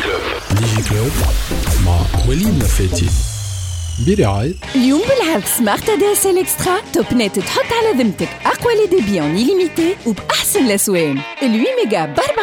ديجي كلوب مع وليد لفاتي برعاية اليوم بالعرض سمارت دي اس ال اكسترا توب نت تحط على ذمتك اقوى لي ديبي اون ليميتي وباحسن الاسوان ال 8 ميجا ب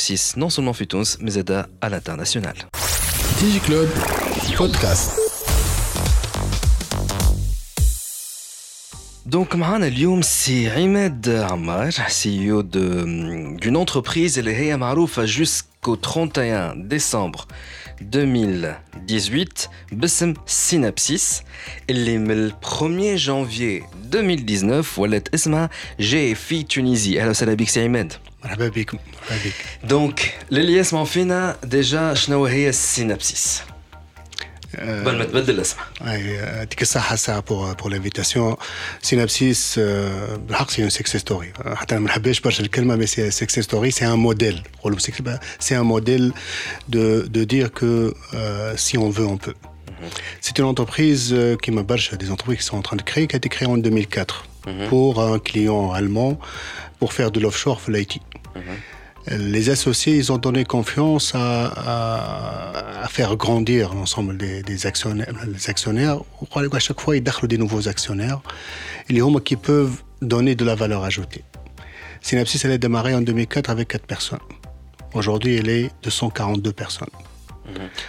réussissent non seulement في تونس mais زادا à l'international ديجي كلوب بودكاست Donc, معنا اليوم سي عماد عمار سي او d'une entreprise اللي هي معروفة jusqu'au 31 décembre 2018 باسم سينابسيس اللي من 1er janvier 2019 ولات اسمها جي في تونيزي اهلا وسهلا بك سي عماد مرحبا بكم مرحبا بك دونك للي يسمعوا فينا ديجا شنو هي السينابسيس Euh, euh, pour, euh, pour l'invitation. Synapsis, euh, c'est une success story. mais c'est success story, c'est un modèle. C'est un modèle de, dire que si on veut, on peut. C'est une entreprise qui m'a des entreprises qui sont en train de créer, qui a été créée en 2004 pour un client allemand pour faire de l'offshore l'IT Les associés, ils ont donné confiance à, à, à faire grandir l'ensemble des, des actionnaires. Les actionnaires, on croit qu'à chaque fois, ils donnent des nouveaux actionnaires. Et les hommes qui peuvent donner de la valeur ajoutée. Synapsis, elle a démarré en 2004 avec 4 personnes. Aujourd'hui, elle est de 142 personnes.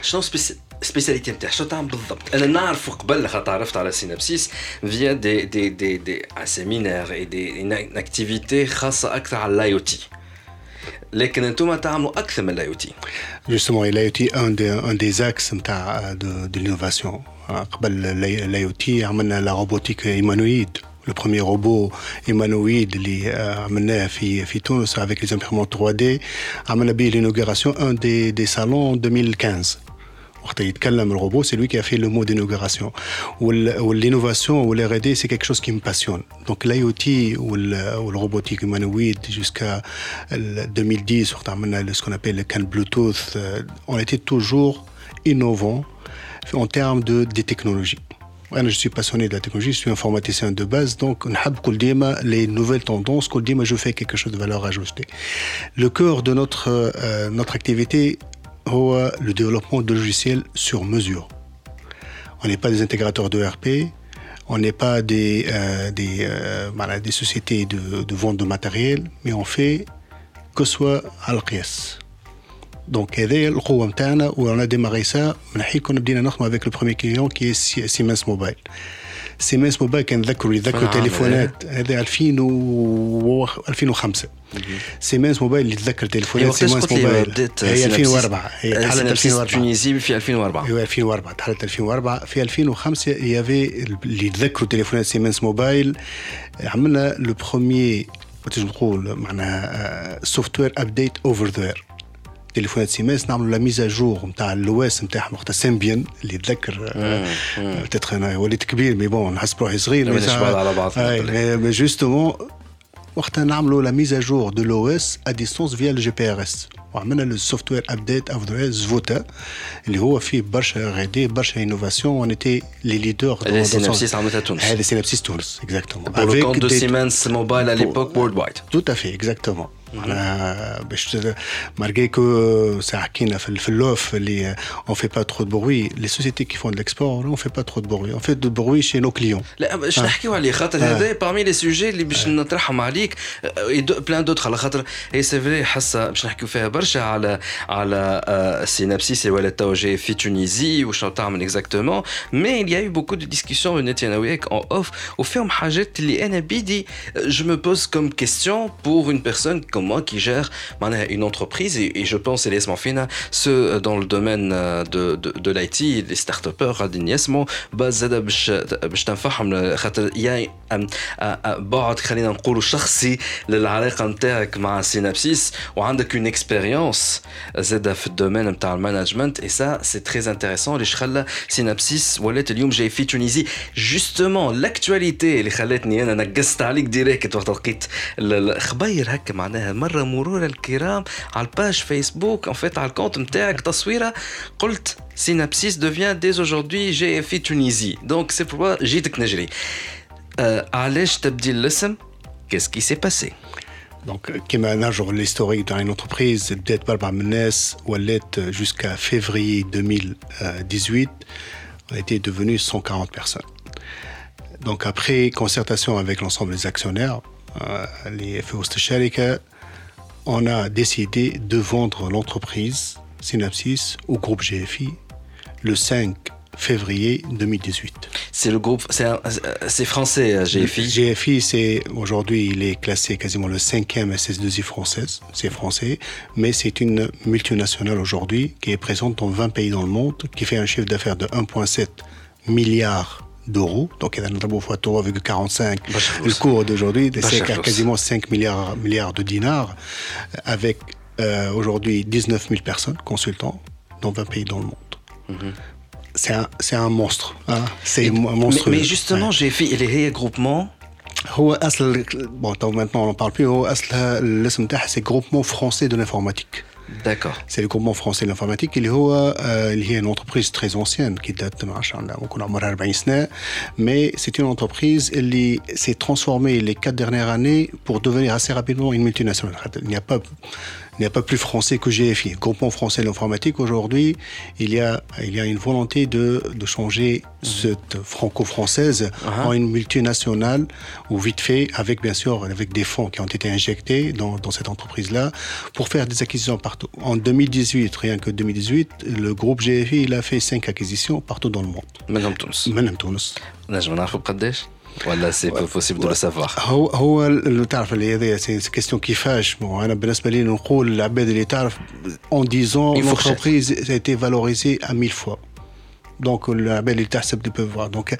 شنو سبيسي- سبيسياليتي نتاع شنو تعمل بالضبط انا نعرف قبل خاطر تعرفت على سينابسيس فيا دي دي دي دي ان سيمينار اي دي ان اكتيفيتي خاصه اكثر على الاي او تي لكن انتم تعملوا اكثر من الاي او تي Justement, l'IoT est un des, un des axes متاع de, de l'innovation. قبل l'IoT عملنا la robotique humanoïde. Le premier robot humanoïde اللي آه، عملناه في في تونس avec les imprimantes 3D عملنا به l'inauguration un des, des salons en 2015. وقت يتكلم الروبو c'est lui qui a fait le mot d'inauguration وال- والinnovation ou l'R&D c'est quelque chose qui me passionne donc l'IoT ou le, ou le robotique humanoïde jusqu'à le 2010 وقت عملنا ce qu'on appelle le CAN Bluetooth euh, on était toujours innovant en termes de des technologies انا je suis passionné de la technologie je suis informaticien de base donc نحب كل ديما les nouvelles tendances كل ديما je fais quelque chose de valeur ajoutée le cœur de notre euh, notre activité هو le développement de logiciels sur mesure on n'est pas des intégrateurs de RP on n'est pas des, euh, des, euh, voilà, des sociétés de, de vente de matériel, mais on fait que ce soit à القياس. Donc, هذه القوة متاعنا و on a démarré ça من حين كنا بدينا نخدم avec le premier client qui est Si- Siemens Mobile. Siemens Mobile كان نذكروا يذكروا تليفونات. هذا 2000 و 2005 سيمنس موبايل اللي تذكر هي تليفونات قلت لي موبايل. هي 2004 هي تحلت سينابسيس 2004 تونيزي في 2004 أيوه 2004 تحلت 2004 في 2005 يافي اللي يتذكروا تليفونات سيمنس موبايل. عملنا لو بروميي كنت نقول؟ معناها سوفت وير ابديت اوفر ذير تليفونات سيمنس نعملوا لا ميزا جور نتاع اللواس نتاعهم وقتها سيمبيان اللي يتذكر بتاتخ انا وليت كبير مي بون نحس بروحي صغير ما مي بدناش ça- بعض على بعض. أي، مي جوستومون وقتها نعملوا لا ميزا جور دو لو اس ا ديستونس فيا الجي بي ار اس وعملنا لو سوفت وير ابديت اوف زفوتا اللي هو فيه برشا غادي برشا انوفاسيون اون ايتي لي ليدر هذه سينابسيس عملتها تونس هذه سينابسيس تونس اكزاكتومون pour le compte de Siemens Mobile à l'époque worldwide Tout à fait, exactement. معناها باش مالغري كو ساعة حكينا في, في اللوف اللي اون في با ترو دو بروي لي سوسيتي كي فون de l'export اون في با ترو دو بروي اون في دو بروي شي نو كليون لا باش نحكيو عليه خاطر هذا بارمي لي سوجي اللي باش نطرحهم عليك بلان دوتر على خاطر هي سي فري حاسه باش نحكيو فيها برشا على على آه، سينابسيس ولا تو جاي في تونيزي وشنو تعمل اكزاكتومون مي il y a eu beaucoup de discussions بناتي انا وياك en off وفيهم حاجات اللي انا بيدي je me pose comme question pour une personne comme moi qui gère une entreprise et, je pense, et les ceux dans le domaine de, de, de l'IT, les start-upers, باش تنفعهم خاطر يا بعد خلينا نقولوا شخصي للعلاقه نتاعك مع سينابسيس وعندك اون اكسبيريونس زاده في الدومين نتاع المانجمنت اي سا سي تري انتريسون اللي خلى سينابسيس ولات اليوم جاي في تونيزي جوستومون لاكتواليتي اللي خلتني انا نقصت عليك ديريكت وقت لقيت الخبير هكا معناها مره مرور الكرام على الباج فيسبوك ان فيت على الكونت نتاعك تصويره قلت Synapsis devient dès aujourd'hui GFI Tunisie. Donc c'est pourquoi j'ai نجري. علاش تبديل الاسم Qu'est-ce qui s'est passé donc, comme un jour l'historique d'une entreprise, peut-être pas par menace, ou jusqu'à février 2018, a été devenu 140 personnes. Donc, après concertation avec l'ensemble des actionnaires, euh, les FO on a décidé de vendre l'entreprise Synapsis au groupe GFI le 5 février 2018. C'est le groupe, c'est français, euh, GFI GFI, c'est aujourd'hui, il est classé quasiment le cinquième SS2I française, c'est français, mais c'est une multinationale aujourd'hui qui est présente dans 20 pays dans le monde, qui fait un chiffre d'affaires de 1,7 milliard d'euros. Donc, il y a un fois 45. Le cours d'aujourd'hui, c'est quasiment 5 milliards, milliards de dinars, avec euh, aujourd'hui 19 000 personnes, consultants, dans 20 pays dans le monde. C'est un, c'est un monstre. Hein. C'est un monstre. Mais, justement, j'ai fait les groupements. bon, maintenant on n'en parle plus. C'est le groupement français de l'informatique. D'accord. C'est le groupement français de l'informatique. Il y a une entreprise très ancienne qui date de mais c'est une entreprise qui s'est transformée les quatre dernières années pour devenir assez rapidement une multinationale. Il n'y a pas n'y a pas plus français que GFI. Groupement français de l'informatique, aujourd'hui, il, y a, il y a une volonté de, de changer cette franco-française uh-huh. en une multinationale, ou vite fait, avec bien sûr avec des fonds qui ont été injectés dans, dans cette entreprise-là, pour faire des acquisitions partout. En 2018, rien que 2018, le groupe GFI, il a fait cinq acquisitions partout dans le monde. Même Tunis. Même Tunis. ولا سي بوسيبل دو سافوار هو هو اللي تعرف اللي هذه سي كيستيون كيفاش انا بالنسبه لي نقول العباد اللي تعرف اون ديزون لونتربريز ايتي فالوريزي ا 1000 فوا دونك العباد اللي تحسب دي بوف فوار دونك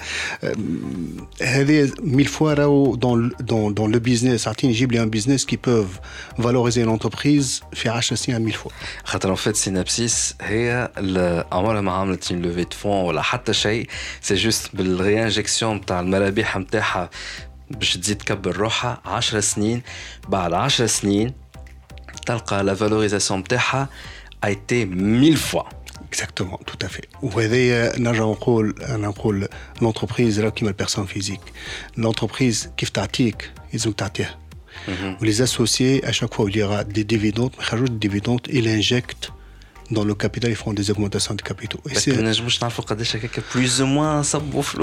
هذه ميل فوا راهو دون دون دون لو بيزنس عطيني جيب لي ان بيزنس كي بوف فالوريزي لونتربريز في 10 سنين ميل فوا خاطر ان فيت سينابسيس هي عمرها ما عملت اون لوفي دو فون ولا حتى شيء سي جوست بالري انجكسيون نتاع المرابيح نتاعها باش تزيد تكبر روحها 10 سنين بعد 10 سنين تلقى لا فالوريزاسيون نتاعها a été mille fois. Exactement, tout à fait. وهذايا نرجع نقول انا نقول l'entreprise راه كيما البيرسون فيزيك l'entreprise كيف تعطيك يلزم تعطيها ولي اسوسيي à chaque fois il y aura des dividendes ما يخرجوش des dividendes ils injectent dans le capital, ils font des augmentations de capitaux. plus ou moins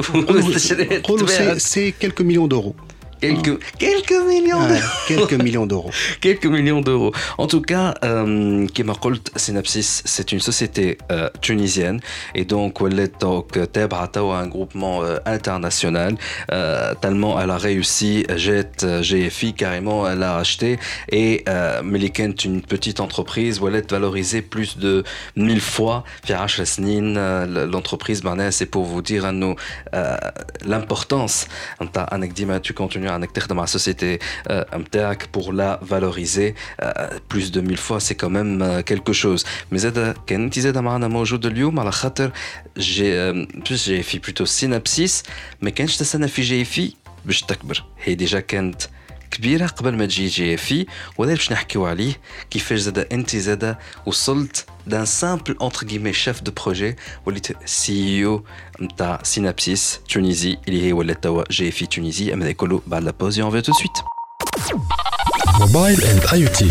C'est quelques millions d'euros. Quelques, quelques millions d'euros. quelques millions d'euros. quelques millions d'euros. En tout cas, euh, Synapsis, c'est une société euh, tunisienne et donc Tebra un groupement euh, international. Euh, tellement elle a réussi, Jet GFI carrément, elle a acheté et euh, est une petite entreprise est valorisée plus de mille fois. L'entreprise, c'est pour vous dire à nous l'importance. Tu continues انك تخدم على السوسيتي نتاعك pour la valoriser plus de mille fois c'est quand même quelque chose mais زاد كان انت زاد معنا موجود اليوم على خاطر جي بلوس جي في بلوتو سينابسيس ما كانش تستنى في جي في باش تكبر هي ديجا كانت كبيرة قبل ما تجي جي في وهذا باش نحكيو عليه كيفاش زاد أنت زاد وصلت دان سامبل انتر كيمي شيف دو بروجي وليت سي أو نتاع سينابسيس تونيزي اللي هي ولات توا جي في تونيزي أما كله بعد لا بوز اون تو سويت موبايل اند اي تي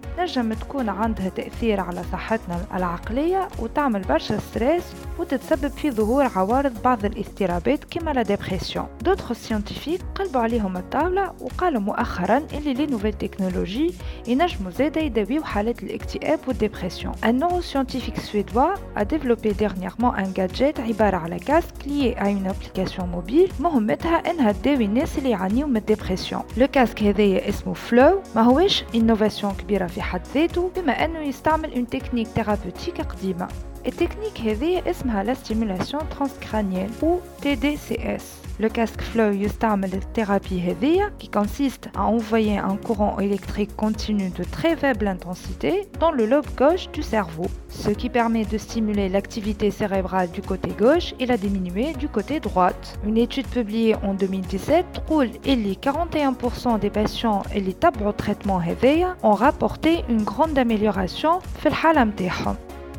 نجم تكون عندها تأثير على صحتنا العقلية وتعمل برشا ستريس وتتسبب في ظهور عوارض بعض الاضطرابات كما لا ديبرسيون دوتر سيونتيفيك قلبوا عليهم الطاولة وقالوا مؤخرا اللي لي نوفيل تكنولوجي ينجموا زادا يداويو حالات الاكتئاب والديبرسيون Un neuroscientifique suédois a développé dernièrement un gadget عبارة على كاسك lié à une application mobile. مهمتها إنها تداوي الناس اللي يعانيو من الديبرسيون لو كاسك هذايا اسمه فلو ما هوش انوفاسيون كبيرة في حد ذاته بما انه يستعمل اون تكنيك ثيرابوتيك قديمة التكنيك هذه اسمها لا ستيمولاسيون ترانسكرانيال ou TDCS Le casque Flow يستعمل الثيرابي هذية qui consiste à envoyer un courant électrique continu de très faible intensité dans le lobe gauche du cerveau, ce qui permet de stimuler l'activité cérébrale du côté gauche et la diminuer du côté droite. Une étude publiée en 2017 تقول اللي 41% des patients اللي تبعوا traitement هذية ont rapporté une grande amélioration في الحالة متاعهم.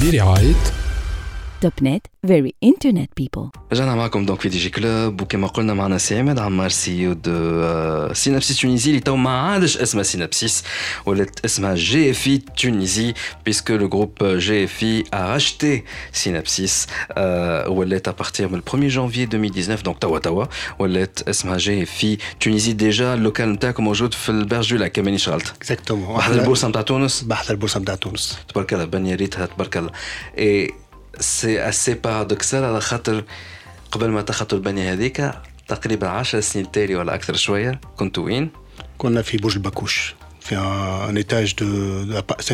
biri ait نت very internet people رجعنا معكم دونك في دي جي كلوب وكما قلنا معنا سي عماد عمار سي او دو سينابسيس تونيزي اللي تو ما عادش اسمها سينابسيس ولات اسمها جي اف اي تونيزي بيسكو لو جروب جي اف اي ا راشتي سينابسيس ولات ابارتير من 1 جانفي 2019 دونك توا توا ولات اسمها جي اف اي تونيزي ديجا اللوكال نتاعكم موجود في البرج دو لاك كما شغلت اكزاكتومون بحث البورصه نتاع تونس بحث البورصه نتاع تونس تبارك الله بني ريتها تبارك الله اي سي اسي بارادوكسال على خاطر قبل ما تخطوا البنية هذيك تقريبا 10 سنين تالي ولا أكثر شوية كنتوا وين؟ كنا في برج الباكوش في ان ايتاج دو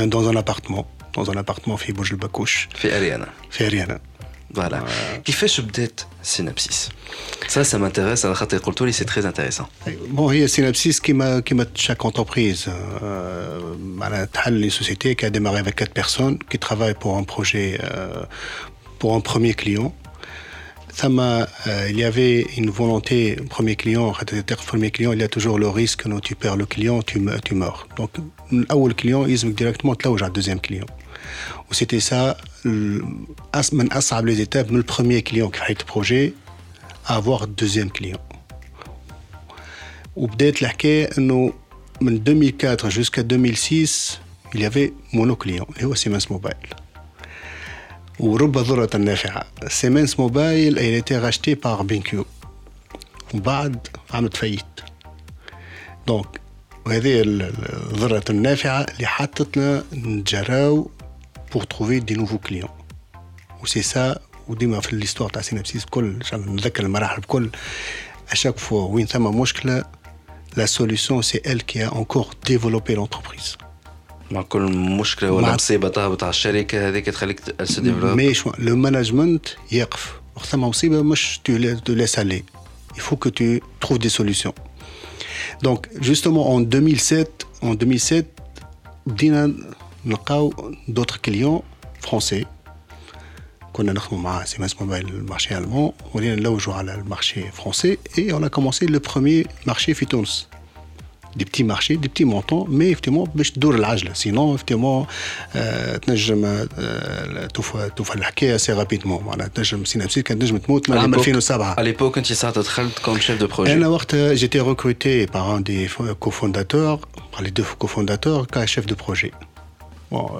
دون ان ابارتمون دون ان ابارتمون في برج الباكوش في أريانا. في أريانا. فوالا كيفاش بدات سينابسيس Ça, ça m'intéresse. Alors, خاطر قلت لي c'est très intéressant. Bon, هي سينابسيس كيما كيما chaque entreprise معناها تحل une société qui a démarré avec quatre personnes qui travaillent pour un projet euh, pour un premier client. ثم il y avait une volonté premier client premier client il y a toujours le risque que tu perds le client tu tu meurs donc اول client يلزمك directement تلوج على deuxième client وسيتي سا من اصعب les étapes من البروميير كليون في حياه البروجي avoir deuxième client وبدات الحكايه انه من 2004 jusqu'à 2006 il y avait monoclient اللي هو سيمنس موبايل ورب ضرة نافعة سيمنس موبايل elle était rachetée par BenQ وبعد عملت فايت دونك وهذه الضرة النافعة اللي حطتنا نتجراو pour trouver des nouveaux clients وسي سا وديما في ليستوار تاع سينابسيس كل نذكر المراحل الكل اشاك فوا وين ثم مشكله لا سوليسيون سي ال كي ا انكور ديفلوبي لونتربريز مع كل مشكله ولا مصيبه تهبط على الشركه هذيك تخليك تسو ديفلوب مي لو مانجمنت يقف وقت ثم مصيبه مش تو لاس الي il faut que tu trouves des solutions. Donc, justement, en 2007, en 2007, بدينا نلقاو d'autres clients français كنا نخدموا مع سيمنس موبايل المارشي المون ولينا نلوجوا على المارشي فرونسي اي اون ا كومونسي لو بروميير مارشي في تونس دي بتي مارشي دي بتي مونطون مي افتيمون باش تدور العجله سينون افتيمون آه تنجم آه توفى توفى الحكايه سي رابيدمون معناها تنجم سينابسيس كانت تنجم تموت من 2007 على ليبوك انت ساعه دخلت كوم شيف دو بروجي انا وقتها جيتي ريكروتي بار ان دي كوفونداتور بار لي دو كوفونداتور كا شيف دو بروجي بون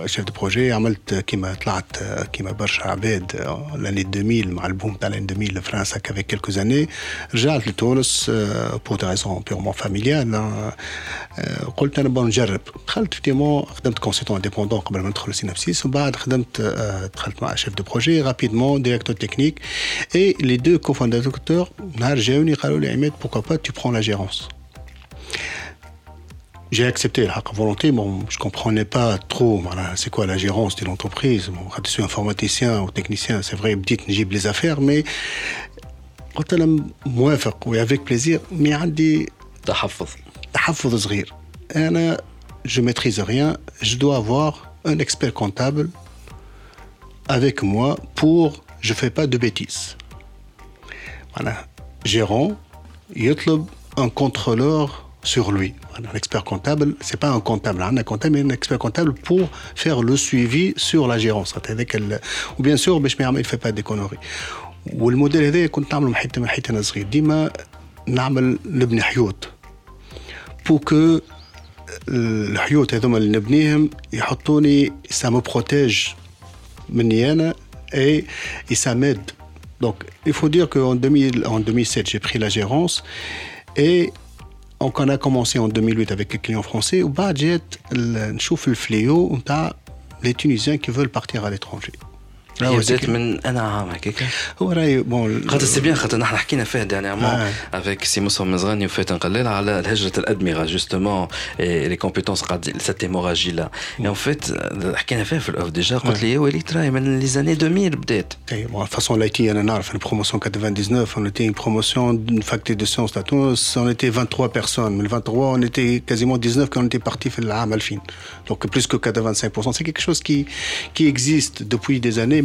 شيف دو بروجي عملت كيما طلعت كيما برشا عباد لاني 2000 مع البوم تاع لاني 2000 لفرنسا كافي كيلكو زاني رجعت لتونس بور دي ريزون بيورمون فاميليال قلت انا بون نجرب دخلت فيتيمون خدمت كونسيتون انديبوندون قبل ما ندخل سينابسيس ومن بعد خدمت دخلت مع شيف دو بروجي رابيدمون ديريكتور تكنيك اي لي دو كوفونداتور نهار جاوني قالوا لي عماد بوكا با تو برون لا جيرونس j'ai accepté la volonté. Bon, je comprenais pas trop voilà, c'est quoi la gérance de l'entreprise. Bon, quand je suis informaticien ou technicien, c'est vrai, بديت نجيب les affaires, mais قلت انا موافق وافيك بليزير مي عندي تحفظ تحفظ صغير انا je maîtrise rien, je dois avoir un expert comptable avec moi pour je fais pas de bêtises. Voilà. Gérant, il un contrôleur sur lui. L'expert comptable, c'est pas un comptable, hein. un comptable, mais un expert comptable pour faire le suivi sur la gérance. Ou bien sûr, il ne fait pas des conneries. والموديل هذا كنت نعمله من حتى من حتى انا صغير ديما نعمل نبني حيوط بو الحيوط هذوما اللي نبنيهم يحطوني سا مو بروتيج مني انا اي سا ميد Donc, il faut dire qu'en 2007, j'ai pris la gérance et on a commencé en 2008 avec les clients français. Au budget, le fléau, on les Tunisiens qui veulent partir à l'étranger. هي بدات من انا عام هكاك هو راهي بون خاطر سي بيان خاطر نحن حكينا فيها ديرنييرمون افيك سي موسى مزغاني وفات نقلل على هجره الادمغه جوستومون لي كومبيتونس قاعد سيت ايموراجي لا اي اون فيت حكينا فيها في الاوف ديجا قلت لي يا وليد راهي من لي زاني 2000 بدات اي بون فاسون لاي تي انا نعرف البروموسيون 99 on était une promotion d'une faculté de sciences à Tunis on était 23 personnes mais 23 on était quasiment 19 quand on était parti في العام 2000 donc plus que 85% c'est quelque chose qui qui existe depuis des années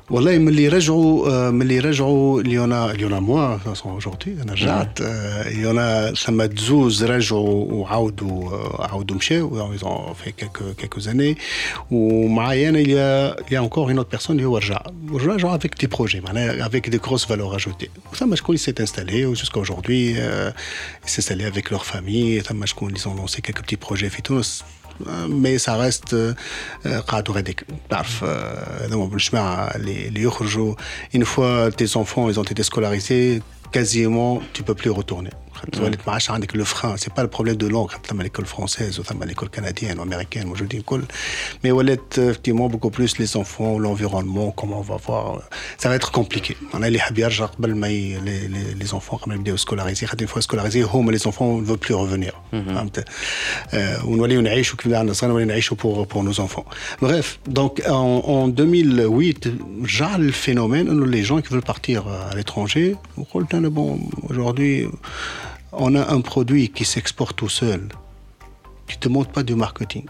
والله من اللي رجعوا من اللي رجعوا ليونا ليونا موا اجوردي انا رجعت ليونا ثم تزوز رجعوا وعاودوا عاودوا مشاو ايزون في كيكو كيكو زاني ومعايا انا il y a il y a encore une autre personne اللي هو رجع رجعوا avec des projets معناها avec des grosses valeurs ajoutées ثم شكون s'est installé jusqu'à aujourd'hui il s'est installé avec leur famille ثم شكون ils ont lancé quelques petits projets في تونس mais ça reste قاعدوا غاديك تعرف هذوما بالجماعه اللي يخرجوا une fois tes enfants ils ont été scolarisés quasiment tu peux plus retourner تولد ما عادش عندك لو فران سي با البروبليم دو لونغ ثم ليكول فرونسيز وثم ليكول كنديان وامريكان موجودين الكل مي ولات effectivement beaucoup plus les enfants l'environnement comment on va voir ça va être compliqué معناها اللي يحب يرجع قبل ما les enfants قبل ما يبداو سكولاريزي خاطر fois سكولاريزي هما les enfants ne veulent plus revenir فهمت ونوليو نعيشوا كيف عندنا صغار نوليو نعيشوا pour pour nos enfants bref donc en, en 2008 رجع الفينومين انه les gens qui veulent partir à l'étranger وقلت bon, aujourd'hui, on a un produit qui s'exporte tout seul, qui ne demande pas de marketing,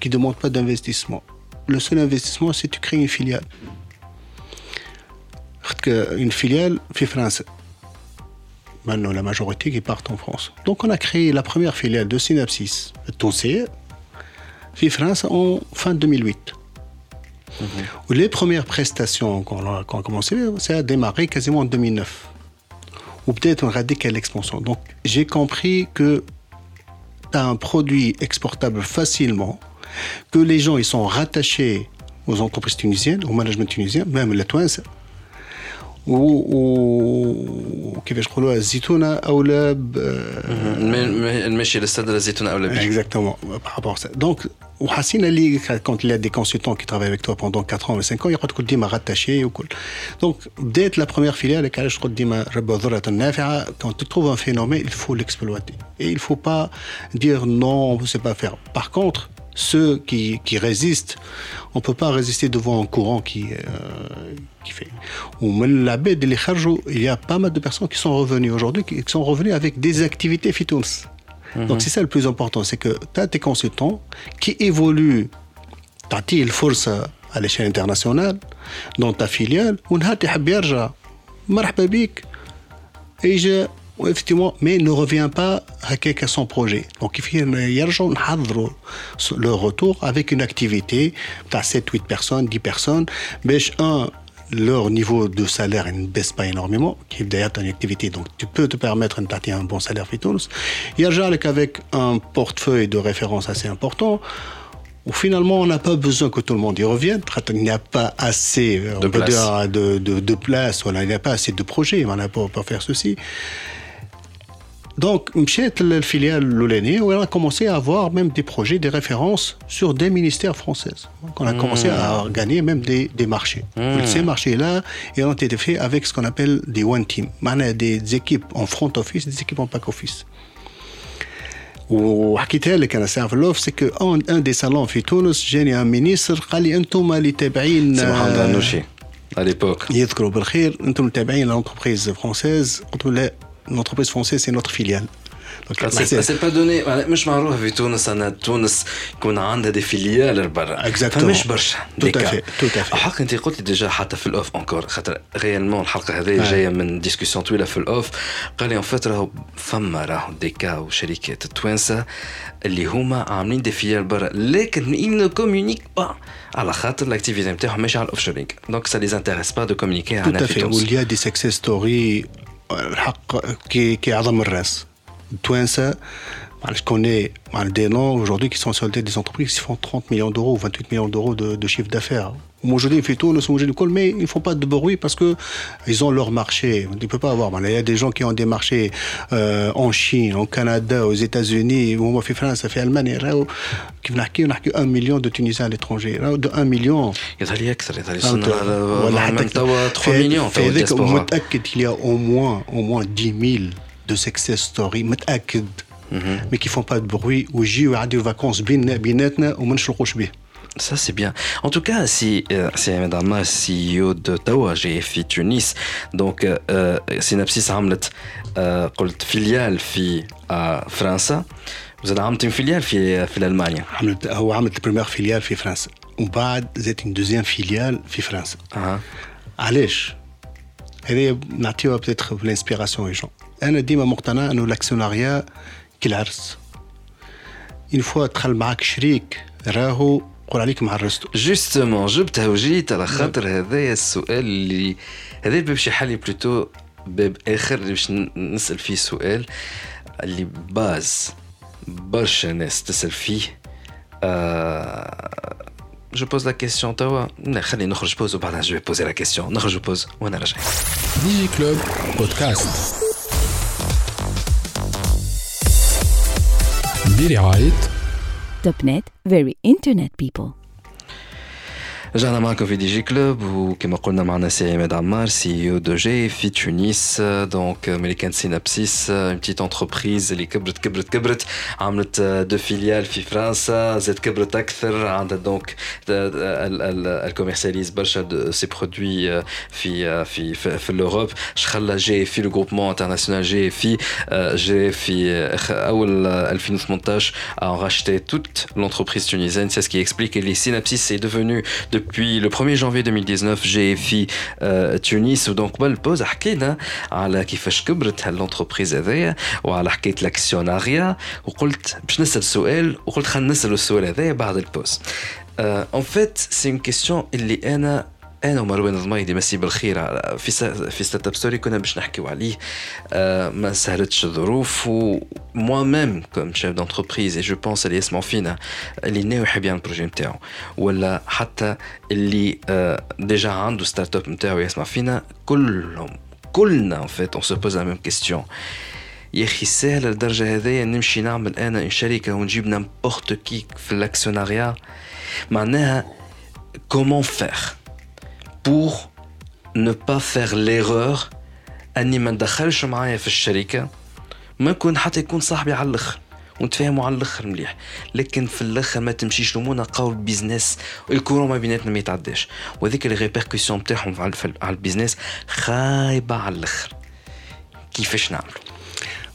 qui ne demande pas d'investissement. Le seul investissement, c'est de créer une filiale. Une filiale fait Maintenant, la majorité qui partent en France. Donc, on a créé la première filiale de Synapsis, Toncé, fait France en fin 2008. Mhm. Les premières prestations qu'on a, qu a commencé, ça a démarré quasiment en 2009 ou peut-être on quelle expansion. Donc j'ai compris que tu as un produit exportable facilement, que les gens ils sont rattachés aux entreprises tunisiennes, au management tunisien, même la Twins, وكيفاش نقولوا الزيتونه اولى نمشي للسد الزيتونه اولى بك exactement par rapport à ça donc وحسينا اللي quand il y a des consultants qui travaillent avec toi pendant 4 ans ou 5 ans يقعد تقول ديما rattaché وكل donc بدات la première filiale علاش تقول ديما رب ضرة نافعه quand tu trouves un phénomène il faut l'exploiter et il faut pas dire non on ne sait pas faire par contre ceux qui, qui résistent, on ne peut pas résister devant un courant qui, euh, qui fait. La baie de il y a pas mal de personnes qui sont revenues aujourd'hui, qui sont revenues avec des activités fitons. Mm Donc c'est ça le plus important, c'est que tu as tes consultants qui évoluent, tu as force à l'échelle internationale, dans ta filiale, ou tu as مرحبا بك اجا effectivement, mais ne revient pas à son projet. Donc, il faut le retour avec une activité, tu as 7, 8 personnes, 10 personnes, mais un, leur niveau de salaire ne baisse pas énormément, qui est d'ailleurs une activité, donc tu peux te permettre de tâter un bon salaire Fitons. Il y a avec un portefeuille de référence assez important, où finalement on n'a pas besoin que tout le monde y revienne, il n'y a pas assez de, place. Dire, de, de, de place, voilà, il n'y a pas assez de projets, on n'a pas pour faire ceci. Donc, le filiale Loulani, on a commencé à avoir même des projets, des références sur des ministères français. Donc, on a commencé à gagner même des, des marchés. Ces marchés-là ont été faits avec ce qu'on appelle des one team, des équipes en front office, des équipes en back office. وحكيتها لك انا ساعه في الاوف سي كو ان دي سالون في تونس جاني ان مينيستر قال لي انتم اللي تابعين سي محمد عنوشي على ليبوك يذكروا بالخير انتم تابعين لونتربريز فرونسيز قلت له لا l'entreprise française c'est notre filiale سي با دوني مش معروف في تونس انا تونس يكون عندها دي فيليال برا فمش برشا توت افي توت افي حق انت قلت لي ديجا حتى في الاوف انكور خاطر ريالمون الحلقه هذه جايه من ديسكسيون طويله في الاوف قال لي ان فات راهو فما راهو دي كا وشركات التوانسه اللي هما عاملين دي فيليال برا لكن ils ne communiquent pas على خاطر الاكتيفيتي نتاعهم ماشي على الاوف شورينغ دونك سا لي انتيريس با دو كومونيكي على في تونس. وليا دي سكسيس ستوري الحق كي الحق كي# كيعظم الرأس. التوانسه je connais des noms aujourd'hui qui sont soldés des entreprises qui font 30 millions d'euros, 28 millions d'euros de, de, chiffre d'affaires. Aujourd'hui, ils font tout, mais ils ne font pas de bruit parce qu'ils ont leur marché. Tu ne peux pas avoir. Il y a des gens qui ont des marchés euh, en Chine, au Canada, aux États-Unis, ou en France, ça fait Allemagne, qui ont 1 million de Tunisiens à l'étranger. De 1 million. Il y a 3 millions. Il y a au moins, au moins 10 000 de success story متاكد mais qui font pas de bruit ويجيو يعديو vacances بيناتنا وما نشرقوش به Ça, c'est bien. En tout cas, si, euh, si Madame CEO de Tawa, GFI Tunis, donc euh, Synapsis عملت euh, قلت فيليال في آه فرنسا وزاد عملت فيليال في في المانيا عملت هو عملت البريمير فيليال في فرنسا ومن بعد زادت دوزيام فيليال في فرنسا أه. علاش؟ هذه نعطيوها بتيتخ لانسبيراسيون لي جون انا ديما مقتنع انه الاكسيوناريا كالعرس اون فوا دخل معاك شريك راهو قول عليك مع الرستو. جوستومون جبتها وجيت على خاطر هذايا السؤال اللي هذا الباب شي حالي بلوتو باب آخر اللي باش نسأل فيه سؤال اللي باز برشا ناس تسأل فيه. آه جو بوز لا كيسيون توا خلينا نخرج بوز وبعدها جو بوزي لا كيسيون نخرج بوز وأنا راجع. ديجي كلوب بودكاست برعاية توب نت فيري انترنت بيبل رجعنا معكم في دي جي كلوب وكما قلنا معنا سي عماد عمار سي او دو جي في تونس دونك ملي سينابسيس اون بتيت انتربريز اللي كبرت كبرت كبرت عملت دو فيليال في فرنسا زاد كبرت اكثر عندها دونك الكوميرسياليز برشا سي برودوي في في في الاوروب شخلى جي في لو جروبمون انترناسيونال جي في جي في اول 2018 a racheté toute l'entreprise tunisienne. C'est ce qui explique que les Synapsis est devenu de depuis le 1er janvier 2019 GFI euh, Tunis ودونك قبل البوز حكينا على كيفاش كبرت هالونتربريز هذايا وعلى حكايه الاكسيوناريا وقلت باش نسال سؤال وقلت خلينا نسال السؤال هذايا بعد البوز اون فيت سي اون كيستيون اللي انا انا ومروان الضميدي مسي بالخير في في ستارت اب ستوري كنا باش نحكيو عليه آه ما سهلتش الظروف و موا ميم كوم شيف دونتربريز اي جو بونس اللي يسمعوا فينا اللي ناوي يحب يعمل البروجي نتاعو ولا حتى اللي آه ديجا عنده ستارت اب نتاعو يسمع فينا كلهم كلنا ان فيت اون سو بوز لا ميم كيستيون يا اخي سهل للدرجه هذيا نمشي نعمل انا شركه ونجيب نامبورت كي في الاكسيوناريا معناها كومون فير pour ne pas faire l'erreur أني ما ندخلش معايا في الشركة ما يكون حتى يكون صاحبي على الآخر ونتفاهموا على الآخر مليح. لكن في الآخر ما تمشيش الأمور قول بيزنس الكورة ما بيناتنا ما يتعداش. وهذيك لي ريبركسيون بتاعهم على البيزنس خايبة على الآخر. كيفاش نعملوا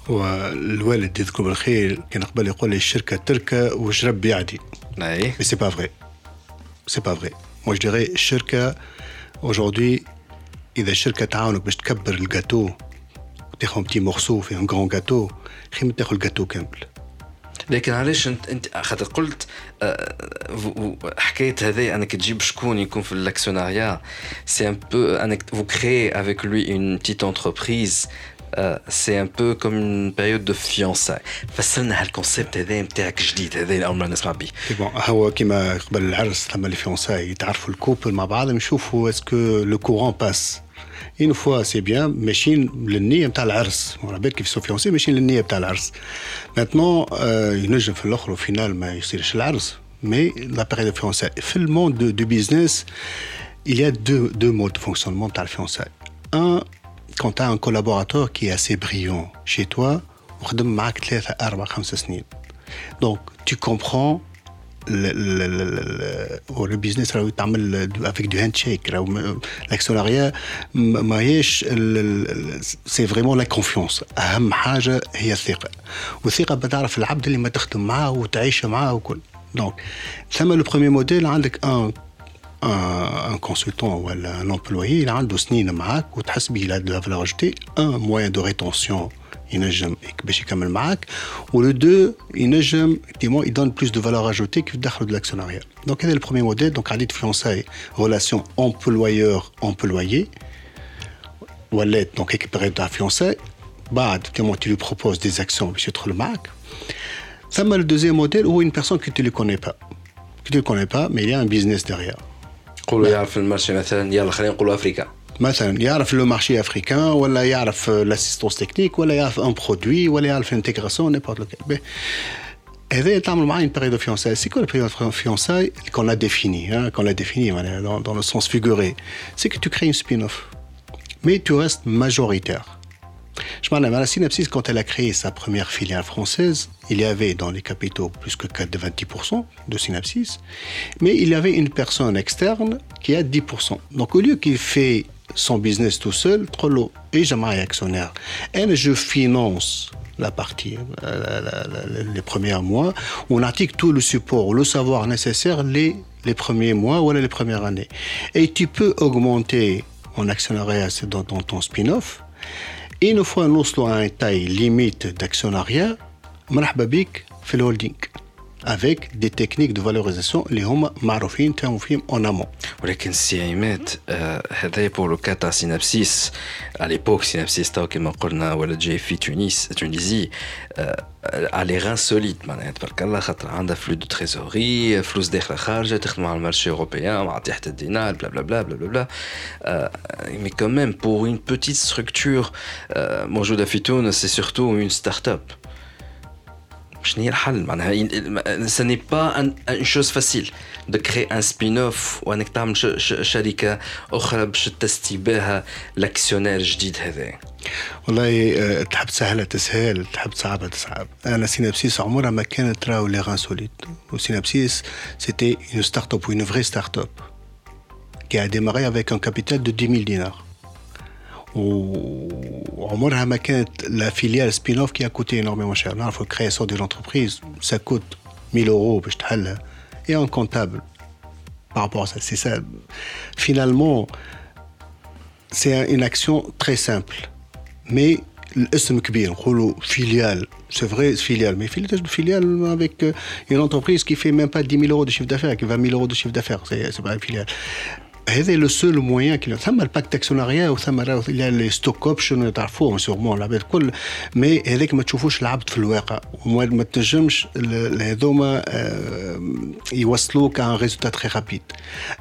والوالد يذكر بالخير كان قبل يقول لي الشركة تركة وجرب يعدي. إي. سي با فري سي با فري مو جو الشركة اجوردي إذا الشركة تعاونك باش تكبر الجاتو وتاخذ بتي مورسو في ان غران جاتو خير من تاخذ الجاتو كامل. لكن علاش انت انت خاطر قلت حكاية هذه أنك تجيب شكون يكون في الاكسيوناريا سي ان بو انك فو كري افيك لوي اون بتيت انتربريز سي ان بو كوم اون بيريود دو فيونساي فسرنا هالكونسيبت هذا نتاعك جديد هذا اول مره نسمع به بون هو كيما قبل العرس لما لي فيونساي يتعرفوا الكوبل مع بعض نشوفوا اسكو لو كورون باس اون فوا سي بيان ماشيين للنيه نتاع العرس على بالك كيف سو فيونسي ماشيين للنيه نتاع العرس ماتنون ينجم في الاخر وفينال ما يصيرش العرس مي لا بيريود دو فيونساي في الموند دو بيزنس il y a deux, deux modes de fonctionnement de la fiançailles. Un, quand tu as un collaborateur qui est assez brillant chez toi وخدم معك ثلاثة أربعة خمسة سنين Donc, tu comprends le, le, le, le, le business avec du handshake. L'actionnariat, c'est vraiment la confiance. أهم حاجة هي الثقة. والثقة بتعرف العبد اللي ما تخدم معاه وتعيش معاه وكل. Donc, ثم le premier modèle عندك un un, un consultant ou un employé, il a عنده سنين معاك وتحس به il a de la valeur ajoutée, un moyen de rétention ينجم باش يكمل معاك ولو دو ينجم effectivement il donne plus de valeur ajoutée que دخلوا de l'actionnariat. Donc هذا le premier modèle donc عديد fiançailles relation employeur employé ولات donc هيك période تاع fiançailles بعد effectivement tu lui proposes des actions باش يدخل معاك ثم le deuxième modèle où une personne que tu ne connais pas que tu ne connais pas mais il y a un business derrière نقولوا يعرف المارشي مثلا يلا خلينا نقولوا افريكا مثلا يعرف لو مارشي افريكان ولا يعرف لاسيستونس تكنيك ولا يعرف ان برودوي ولا يعرف الانتيغراسيون نيبورت لوكال هذا تعمل معاه une période de fiançailles. C'est quoi la période de fiançailles qu'on a définie, hein, qu'on a définie dans, dans le sens figuré C'est que tu crées une spin-off, mais tu restes majoritaire. Je m'en la Synapsis, quand elle a créé sa première filiale française, il y avait dans les capitaux plus que 4 de 20% de Synapsis, mais il y avait une personne externe qui a 10%. Donc au lieu qu'il fait son business tout seul, lourd. Et j'aimerais actionnaire. Et je finance la partie, la, les premiers mois. On article tout le support, le savoir nécessaire les, les premiers mois ou les premières années. Et tu peux augmenter mon actionnariat dans, dans ton spin-off. اين فوا نوصلوا ان تاي ليميت داكسيوناريا مرحبا بك في الهولدينغ avec des techniques de valorisation اللي هما معروفين تعملوا فيهم en amont. ولكن سي عماد هذايا بور لو كا تاع سينابسيس à l'époque سينابسيس تو كما قلنا ولا جاي في تونس تونيزي على غان سوليد معناها تبارك الله خاطر عندها فلو دو تريزوري فلوس داخله خارجه تخدم على المارشي اوروبيان مع تحت الدينار بلا بلا بلا بلا بلا بلا مي كوميم بور اون بوتيت ستركتور موجوده في تونس سي سورتو اون ستارت اب ce n'est pas une chose facile de créer un spin-off وانك تعمل شركه اخرى باش تستي بها الاكسيونير الجديد هذا والله تحب تسهلها تسهل تحب تصعبها تصعب انا سينابسيس عمرها ما كانت تراو لي غان سوليد وسينابسيس سيتي une start-up ou une vraie start-up qui a démarré avec un capital de 10 000 dinars وعمرها ما كانت لا فيليال سبين اوف كي كوتي انورميمون شير نعرفوا الكرياسيون دي لونتربريز سا كوت 1000 اورو باش تحلها اي ان كونتابل par rapport à ça. C'est ça. Finalement, c'est une action très simple. Mais الاسم كبير نقولوا فيليال سي فري فيليال مي فيليال avec une entreprise qui fait même pas 10 000 euros de chiffre d'affaires qui 20 000 euros de chiffre d'affaires c'est pas une filiale هذا لو سول موان كي ثم الباكت اكسيوناريا وثم لي ستوك اوبشن تعرفوهم سيغمون العباد الكل مي هذاك ما تشوفوش العبد في الواقع وما تنجمش هذوما يوصلوك ان ريزولتا تري رابيد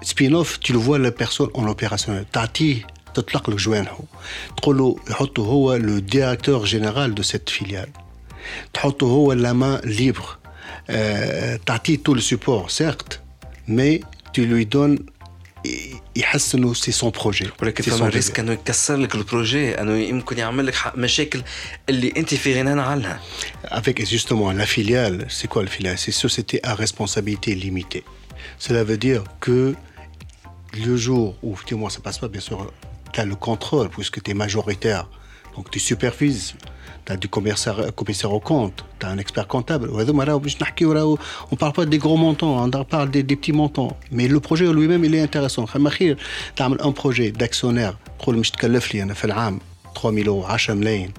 سبين اوف تي لو فوا لا بيرسون اون اوبيراسيونيل تعطيه تطلق له جوانحه تقول له يحطه هو لو ديريكتور جينيرال دو سيت فيليال تحطه هو لا مان ليبر تعطيه تو لو سيبور سيرت مي tu lui donnes يحس انه سي سون بروجي ولكن فما ريسك انه يكسر لك البروجي انه يمكن يعمل لك مشاكل اللي انت في غنى عنها Avec justement la filiale, c'est quoi la filiale C'est société à responsabilité limitée. Cela veut dire que le jour où, effectivement, ça passe pas, bien sûr, tu as le contrôle puisque tu es majoritaire. Donc tu supervises. Tu as du commissaire, commissaire au compte, tu as un expert comptable. On ne parle pas des gros montants, on parle des, des petits montants. Mais le projet lui-même, il est intéressant. Tu as un projet d'actionnaire, 3000 euros, 10 ملايين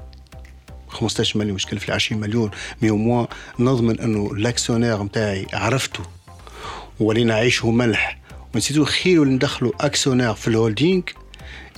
15 مليون مش كلف لي 20 مليون مي او موان نضمن انه الاكسيونير نتاعي عرفته ولينا عيشه ملح ونسيتو خير اللي ندخلوا اكسيونير في الهولدينغ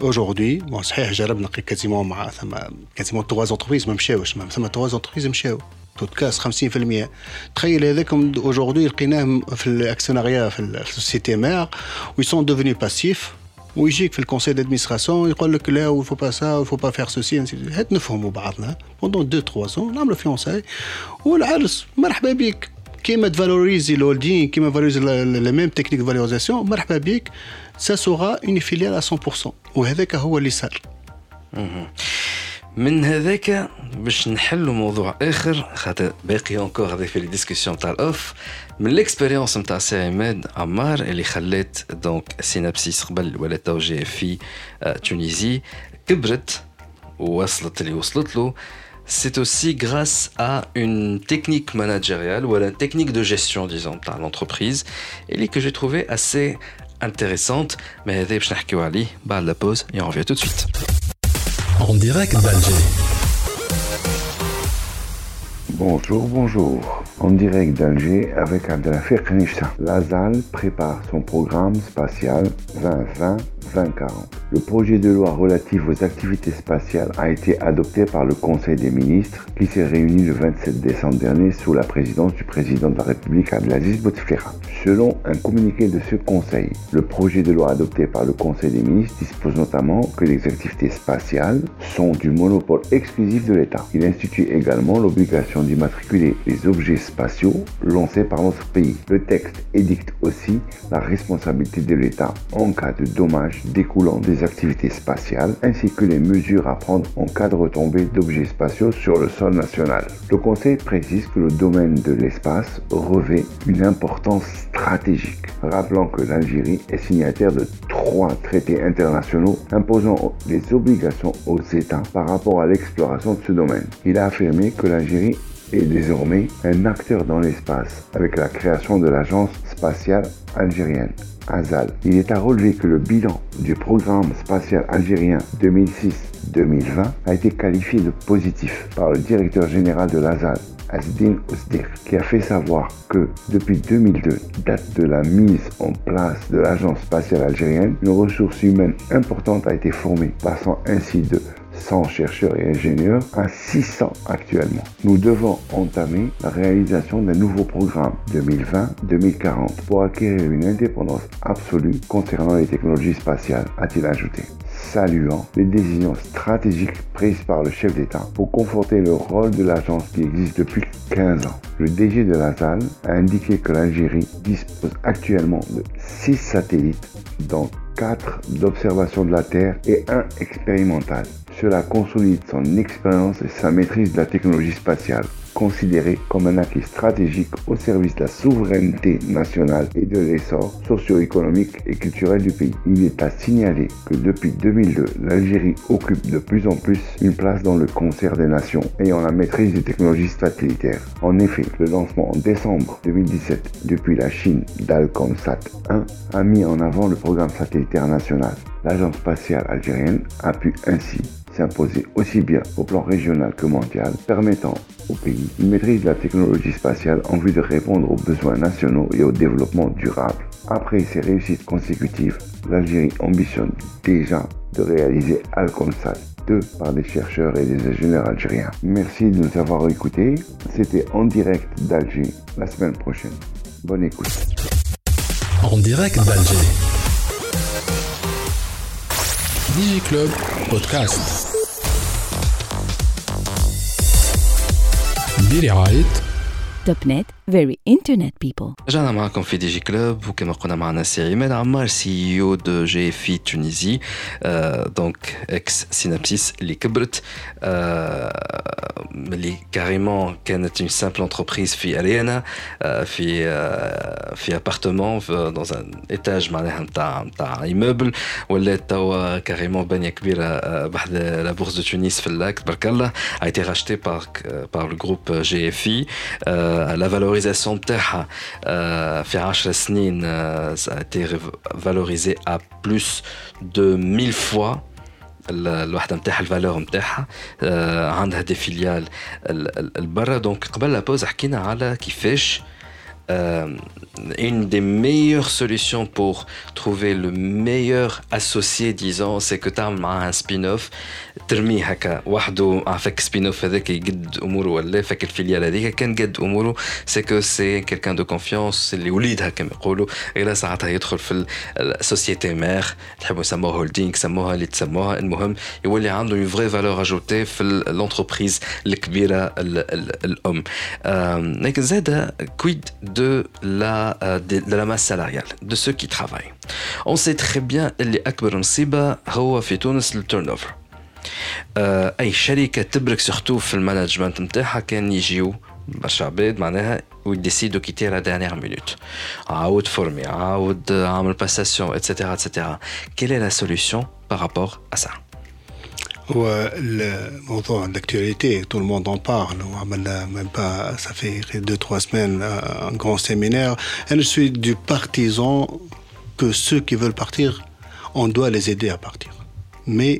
aujourd'hui bon صحيح جربنا quasiment مع ثم quasiment trois entreprises ما مشاوش ثم trois entreprises مشاو بودكاست 50% تخيل هذاك اجوردي لقيناه في الاكسيوناريا في السوسيتي مير وي سون ديفوني باسيف ويجيك في الكونسيل دادمينستراسيون يقول لك لا ويفو با سا ويفو با فير سوسي هات نفهموا بعضنا بوندون دو تخوا سون نعملوا فيونساي والعرس مرحبا بك كيما تفالوريزي الهولدين كيما فالوريزي لا ميم تكنيك فالوريزاسيون مرحبا بك. سا سوغا اون فيليال 100% وهذاك هو اللي صار. من هذاك باش نحلوا موضوع آخر خاطر باقي اونكور هذا في لي ديسكسيون تاع الاوف من الاكسبيريونس نتاع سي عماد عمار اللي خلات دونك سينابسيس قبل ولا تو جي في تونيزي كبرت ووصلت اللي وصلت له. C'est aussi grâce à une technique managériale ou à une technique de gestion, disons, dans l'entreprise, et que j'ai trouvé assez intéressante. Mais la pause et on revient tout de suite. En direct d'Alger. Bonjour, bonjour. En direct d'Alger avec Abdelafir Khnishta. La ZAL prépare son programme spatial 2020-2040. Le projet de loi relatif aux activités spatiales a été adopté par le Conseil des ministres qui s'est réuni le 27 décembre dernier sous la présidence du président de la République Abdelaziz Bouteflika. Selon un communiqué de ce Conseil, le projet de loi adopté par le Conseil des ministres dispose notamment que les activités spatiales sont du monopole exclusif de l'État. Il institue également l'obligation d'immatriculer les objets spatiaux lancés par notre pays. Le texte édicte aussi la responsabilité de l'État en cas de dommages découlant des activités spatiales ainsi que les mesures à prendre en cas de retombée d'objets spatiaux sur le sol national. Le Conseil précise que le domaine de l'espace revêt une importance stratégique, rappelant que l'Algérie est signataire de trois traités internationaux imposant des obligations aux États par rapport à l'exploration de ce domaine. Il a affirmé que l'Algérie est désormais un acteur dans l'espace avec la création de l'Agence spatiale algérienne. AZAL. Il est à relever que le bilan du programme spatial algérien 2006-2020 a été qualifié de positif par le directeur général de l'AZAL, Asdin Ousdir, qui a fait savoir que depuis 2002, date de la mise en place de l'Agence spatiale algérienne, une ressource humaine importante a été formée, passant ainsi de 100 chercheurs et ingénieurs à 600 actuellement. Nous devons entamer la réalisation d'un nouveau programme 2020-2040 pour acquérir une indépendance absolue concernant les technologies spatiales, a-t-il ajouté saluant les décisions stratégiques prises par le chef d'État pour conforter le rôle de l'agence qui existe depuis 15 ans. Le DG de la ZAL a indiqué que l'Algérie dispose actuellement de 6 satellites, dont 4 d'observation de la Terre et un expérimental. Cela consolide son expérience et sa maîtrise de la technologie spatiale considéré comme un acquis stratégique au service de la souveraineté nationale et de l'essor socio-économique et culturel du pays. Il est à signaler que depuis 2002, l'Algérie occupe de plus en plus une place dans le concert des nations ayant la maîtrise des technologies satellitaires. En effet, le lancement en décembre 2017 depuis la Chine d'Alcomsat 1 a mis en avant le programme satellitaire national. L'agence spatiale algérienne a pu ainsi s'imposer aussi bien au plan régional que mondial, permettant au pays une maîtrise la technologie spatiale en vue de répondre aux besoins nationaux et au développement durable. Après ces réussites consécutives, l'Algérie ambitionne déjà de réaliser Alconsat 2 par des chercheurs et des ingénieurs algériens. Merci de nous avoir écoutés. C'était en direct d'Alger la semaine prochaine. Bonne écoute. En direct d'Alger. Club Podcast. bir ayet توب نت very internet people. رجعنا معكم في دي جي كلوب وكما قلنا معنا سي عماد عمار سي او دو جي في تونيزي دونك اكس سينابسيس اللي كبرت اللي كاريمون كانت اون سامبل انتربريز في اريانا في في ابارتمون دون ان ايتاج معناها نتاع نتاع ايموبل ولات توا كاريمون بانيه كبيره بحد لا بورس دو تونس في اللاك تبارك الله a été racheté par par le groupe GFI la valorisation valorisation نتاعها في 10 سنين ça a été valorisé à plus de 1000 fois الوحده نتاعها الفالور نتاعها عندها دي فيليال البرا دونك قبل لا بوز حكينا على كيفاش euh, une des meilleures solutions pour trouver le meilleur associé, disons, c'est que tu as un spin-off, ترميه هكا وحده. عفاك سبين اوف هذاك يقد أموره ولا فك الفيليال هذيك كان قد أموره. سي كو سي كيلكان دو كونفيونس اللي وليدها كما يقولوا. إلى ساعتها يدخل في السوسيتي مير تحبوا يسموها هولدينغ سموها اللي تسموها. المهم يولي عنده اون فري فالور اجوتي في لونتربريز الكبيرة الأم. لكن زاد كويد دو لا دو لا ماس سالاريال دو سو كي ترافاي اون سي تري بيان اللي أكبر مصيبه هو في تونس التيرن اوفر اي شركه تبرك سورتو في المانجمنت نتاعها كان يجيو برشا عباد معناها ويديسيدو كيتي لا دانيير مينوت عاود فورمي عاود عامل باساسيون اتسيتيرا اتسيتيرا كيل لا سوليسيون بارابور ا سا هو الموضوع d'actualité tout le monde en parle وعملنا même pas ça fait deux trois semaines un grand séminaire et je suis du partisan que ceux qui veulent partir on doit les aider à partir mais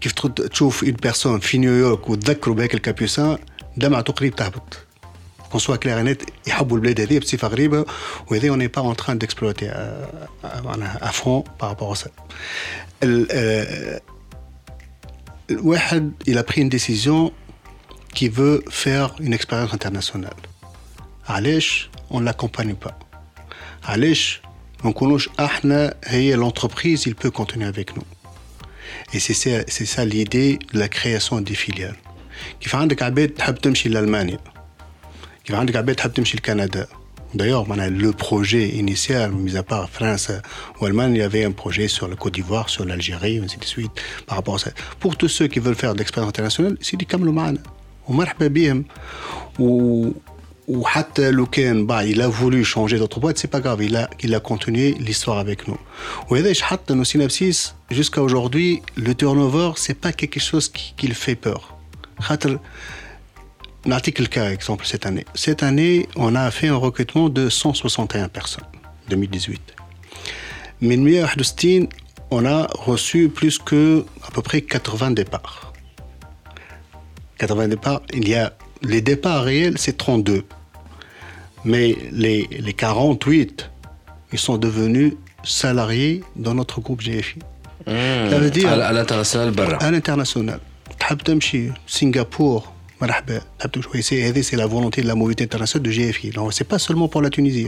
كيف تشوف اون بيرسون في نيويورك وتذكروا بهيك الكابيوسان دمعته قريب تهبط كون سوا كلير نت يحبوا البلاد هذه بصفه غريبه وهذه اون با اون تران ديكسبلوتي معناها افون بارابور سا الواحد il a pris une décision qui veut faire une expérience internationale علاش on l'accompagne pas علاش ما نكونوش احنا هي l'entreprise il peut continuer avec nous et c'est ça, c'est ça l'idée de la création des filiales. كيف عندك عباد تحب تمشي لألمانيا كيف عندك عباد تحب تمشي لكندا D'ailleurs, le projet initial, mis à part France ou Allemagne, il y avait un projet sur le Côte d'Ivoire, sur l'Algérie, ainsi de suite, par rapport à ça. Pour tous ceux qui veulent faire de l'expérience internationale, c'est du كملوا معنا ومرحبا بهم و وحتى لو كان بعد il a voulu changer d'autre boîte c'est pas grave il a il a continué l'histoire avec nous وهذا حتى nos synapsis jusqu'à aujourd'hui le turnover c'est pas quelque chose qui, qui le fait peur خاطر نعطيك الكا exemple cette année cette année on a fait un recrutement de 161 personnes 2018 من 161 on a reçu plus que à peu près 80 départs 80 départs il y a les départs réels c'est 32 mais les, les 48, ils sont devenus salariés dans notre groupe GFI. Mmh, ça veut dire à l'international À l'international. Singapour, c'est la volonté de la mobilité internationale de GFI. Ce n'est pas seulement pour la Tunisie.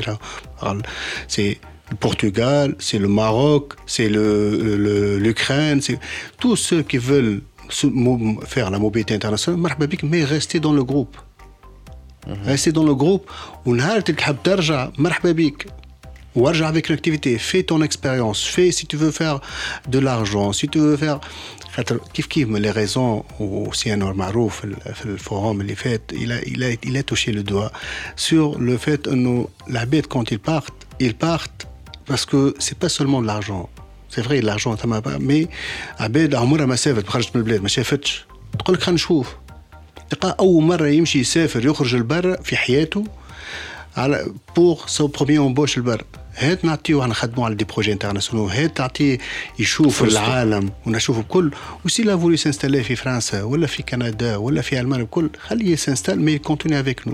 C'est le Portugal, c'est le Maroc, c'est l'Ukraine, tous ceux qui veulent faire la mobilité internationale, mais rester dans le groupe. Mhm. Restez dans le groupe. Warja avec une activité, fais ton expérience, fais si tu veux faire de l'argent, si tu veux faire. Kif kif, les raisons, aussi un Marouf, le forum, les fêtes, il a, il, a, il a touché le doigt sur le fait que la bête, quand ils partent, ils partent parce que c'est pas seulement de l'argent. C'est vrai, l'argent, mais ah, Abed, Amour, ma sève, je me bled, ma chef, je تلقى أول مرة يمشي يسافر يخرج لبرا في حياته على بور سو برومي امبوش لبرا هات إحنا نخدموا على دي بروجي انترناسيونال. هات تعطيه يشوف العالم ونشوف الكل. وسي لا فولي سانستالي في فرنسا ولا في كندا ولا في ألمانيا الكل خليه سانستال مي كونتيني افيك نو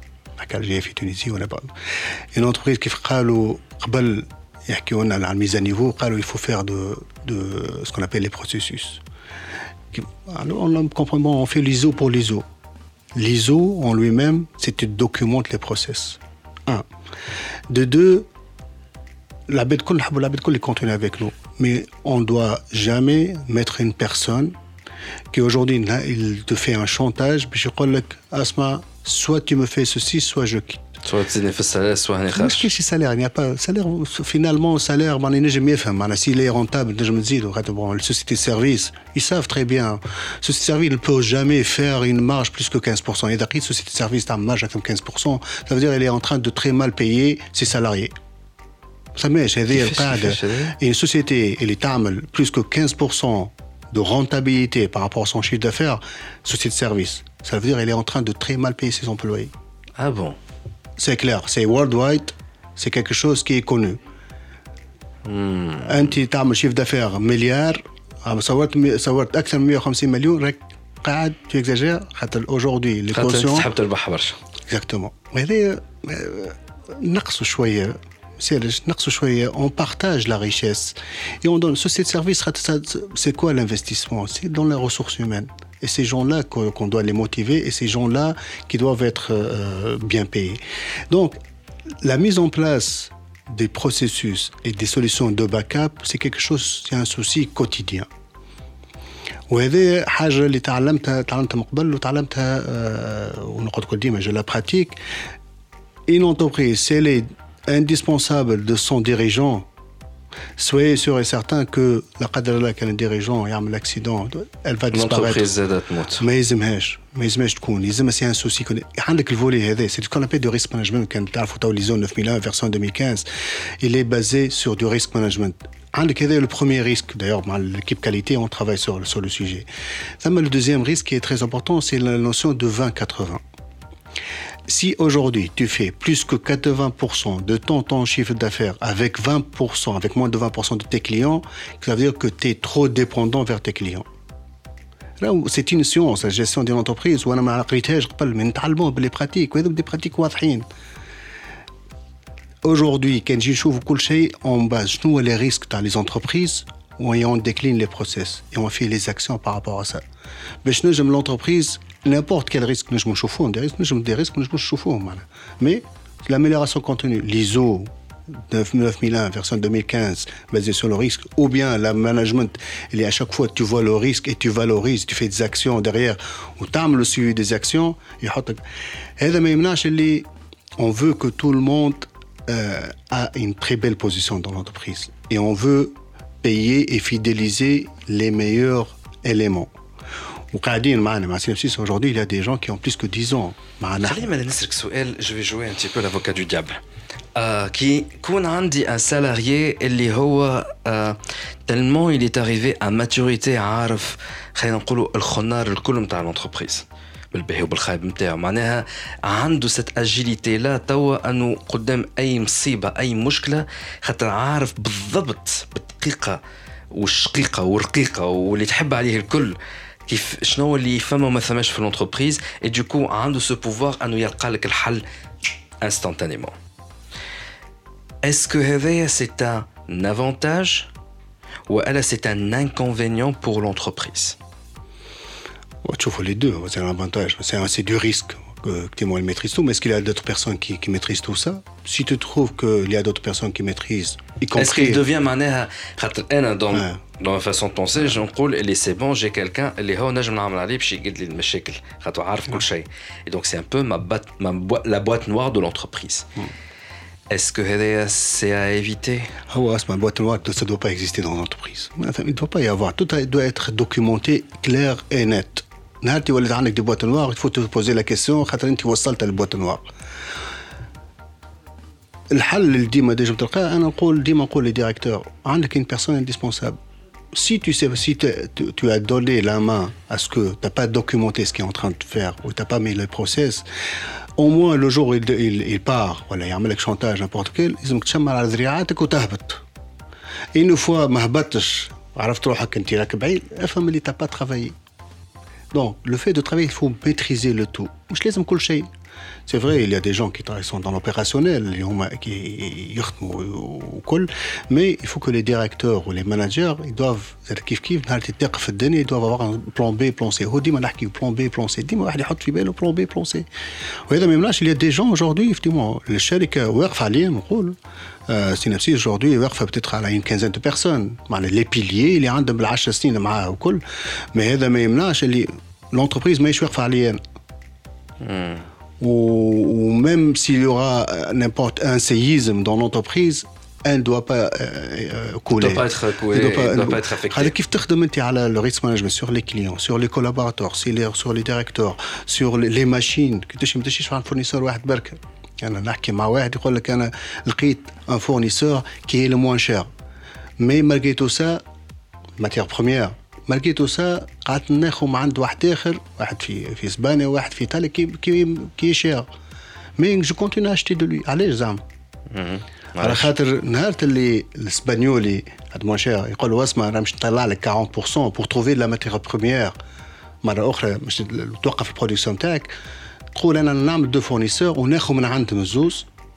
عمر حكى جاي في تونسي ولا بعض une entreprise كيف قالوا قبل يحكيوا لنا على الميزان نيفو قالوا il faut faire de, de ce qu'on appelle les processus alors on comprend on fait l'ISO pour l'ISO l'ISO en lui-même c'est tu documentes les process un de deux la bête la bête les continue avec nous mais on ne doit jamais mettre une personne qu'aujourd'hui, il te fait un chantage, puis je dis Asma, soit tu me fais ceci, soit je quitte. Soit tu le salaire, soit un échange. Qu'est-ce que salaire Il n'y a pas salaire. Finalement, salaire, ben, je mieux fait. S'il est rentable, je me dis, bon, les sociétés de services, ils savent très bien. Société de services ne peut jamais faire une marge plus que 15%. Et d'accord, société de services, a une marge à 15%. Ça veut dire qu'elle est en train de très mal payer ses salariés. Ça m'est, c'est-à-dire, une société, elle est plus que 15% de rentabilité par rapport à son chiffre d'affaires société de service ça veut dire elle est en train de très mal payer ses employés ah bon c'est clair, c'est worldwide, c'est quelque chose qui est connu. انت تعمل chiffre d'affaires milliard صورت صورت اكثر من 150 مليون راك قاعد tu exagères خاطر aujourd'hui les cautions تحب تربح برشا exactement هذا نقصوا شويه سيرج نقصوا شويه on partage la richesse et on donne société de service c'est quoi l'investissement c'est dans les ressources humaines et ces gens-là qu'on doit les motiver et ces gens-là qui doivent être euh, bien payés. Donc, la mise en place des processus et des solutions de backup, c'est quelque chose, c'est un souci quotidien. وهذه حاجة اللي تعلمتها تعلمتها من قبل وتعلمتها ونقعد كل ديما جو لا pratique. Une entreprise, c'est elle est indispensable de son dirigeant soyez sûr et certain que la قدر كان dirigeant يعمل l'accident elle va disparaître ما يلزمهاش ما يلزمهاش تكون يلزمها سي ان سوسي عندك الفولي هذا سي كون ابي دو ريسك مانجمنت كان تعرفوا تو لي زون 9001 فيرسون 2015 il est basé sur du risk management عندك هذا le premier risque d'ailleurs مع l'équipe qualité on travaille sur, sur le sujet ثم le deuxième risque qui est très important c'est la notion de 20-80 Si aujourd'hui tu fais plus que 80% de ton temps chiffre d'affaires avec 20%, avec moins de 20% de tes clients, ça veut dire que tu es trop dépendant vers tes clients. Là où c'est une science, la gestion d'une entreprise, où on a les pratiques, des pratiques Aujourd'hui, quand je on base nous les risques dans les entreprises, où on décline les process et on fait les actions par rapport à ça. Mais je l'entreprise, n'importe quel risque, nous chauffe, des risques, nous des risques, nous chauffe, mais l'amélioration continue, l'ISO 9001 version 2015 basée sur le risque, ou bien la management, il à chaque fois tu vois le risque et tu valorises, tu fais des actions derrière, ou tu le suivi des actions, et on veut que tout le monde euh, a une très belle position dans l'entreprise, et on veut payer et fidéliser les meilleurs éléments. Aujourd'hui il y a des gens qui ont plus que 10 ans معنا خليني نسالك سؤال vais jouer un petit peu l'avocat du diable. آه كي يكون عندي ان سالاريي اللي هو آه تلمون il est maturité عارف خلينا نقولوا الخنار الكل نتاع لونتربريز بالباهي وبالخايب نتاعو معناها عنده ست اجيليتي لا توا انه قدام اي مصيبه اي مشكله خاطر عارف بالضبط بالدقيقه والشقيقه والرقيقه واللي تحب عليه الكل كيف شنو اللي فما وما فماش في لونتربريز اي دوكو عنده سو بوفوار انه يلقى لك الحل انستانتانيمون اسكو هذايا سي ان افونتاج والا سي ان انكونفينيون بور لونتربريز تشوفوا لي دو سي ان افونتاج سي دو ريسك que Clément il maîtrise tout, mais est-ce qu'il y a d'autres personnes qui, maîtrisent tout ça? Si tu trouves qu'il y a d'autres personnes qui maîtrisent, y compris... Est-ce qu'il devient manière hein, dans, ouais. dans ma façon de penser, je me dis, c'est bon, j'ai quelqu'un, il est là, je vais le faire, Et donc c'est un peu ma, boîte, la boîte noire de l'entreprise. Est-ce que c'est à éviter? Ah ouais, c'est ma boîte noire, ça ne doit pas exister dans l'entreprise. Il ne doit pas y avoir. Tout doit être documenté, clair et net. نهار تولد عندك دي بوات نوار تفوت تبوزي لا كيسيون خاطر انت وصلت للبوات نوار الحل اللي ديما ديجا تلقاه انا نقول ديما نقول لي ديريكتور عندك une personne indispensable si tu sais si tu, tu as donné la main à ce que tu n'as pas documenté ce qu'il est en train de faire ou tu n'as pas mis le process au moins le jour où il, il, il part ولا يعمل لك شونتاج n'importe quel لازمك تشمر على ذريعاتك وتهبط une fois ما هبطتش عرفت روحك انت راك بعيد افهم اللي t'as pas travaillé donc, le fait de travailler, il faut maîtriser le tout. مش لازم كل شيء. C'est vrai, il y a des gens qui sont dans l'opérationnel, qui mais il faut que les directeurs ou les managers, ils doivent, ils doivent avoir un plan B, plan C. plan B, plan C. Dis-moi, plan B, plan C. Il y a des gens aujourd'hui, effectivement, les شركة واقفة عليه نقول سينابسيس aujourd'hui واقفة peut-être على une quinzaine de personnes. Les piliers اللي عندهم بالعشر سنين معاها وكل. Mais هذا ما يمنعش اللي l'entreprise ماهيش واقفة عليه. ou, même s'il y aura n'importe un séisme dans l'entreprise, elle ne doit pas euh, couler. Elle ne doit pas être coulée, elle doit pas, doit pas être affectée. كيف تخدم انت على le risk management sur les clients, sur les collaborateurs, sur les directeurs, sur les machines كيفاش ما تمشيش مع فورنيسور واحد برك. انا نحكي مع واحد يقول لك انا لقيت ان فورنيسور كي هي لو موان شير مي مالغي تو سا ماتيغ بروميير مالغي تو سا قعدت ناخذ من عند واحد آخر واحد في في إسبانيا وواحد في إيطاليا كي كي كي شير مي جو كونتيني اشتي دو لوي علاش زعما على خاطر نهار اللي الاسبانيولي هاد موان شير يقول له اسمع أنا باش نطلع لك 40% بور تروفي لا ماتيغ بروميير مرة أخرى باش توقف البرودكسيون تاعك. تقول أنا نعمل دو فورنيسور وناخذ من عندهم الزوز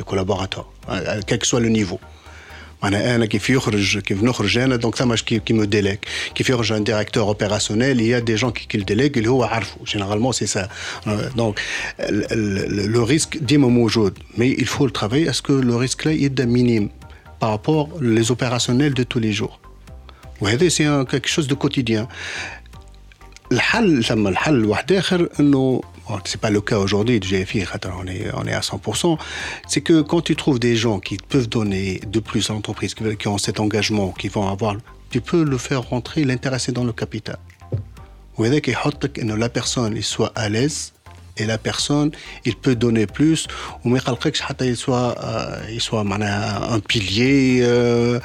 le collaborateur, quel que soit le niveau. انا كيف يخرج كيف نخرج انا دونك ثما كي مو ديليك كيف يخرج ان ديريكتور اوبيراسيونيل il y a des gens qui le délèguent اللي هو عارفه généralement c'est ça donc le risque ديما موجود mais il faut le travailler est-ce que le risque là est minime par rapport les opérationnels de tous les jours وهذا c'est quelque chose de quotidien الحل ثم الحل واحد اخر انه c'est pas le cas aujourd'hui de GFI, on est, on est à 100%, c'est que quand tu trouves des gens qui peuvent donner de plus à l'entreprise, qui ont cet engagement, qui vont avoir, tu peux le faire rentrer, l'intéresser dans le capital. Ou que la personne soit à l'aise et la personne il peut donner plus. Ou mais il soit euh, il soit un pilier euh,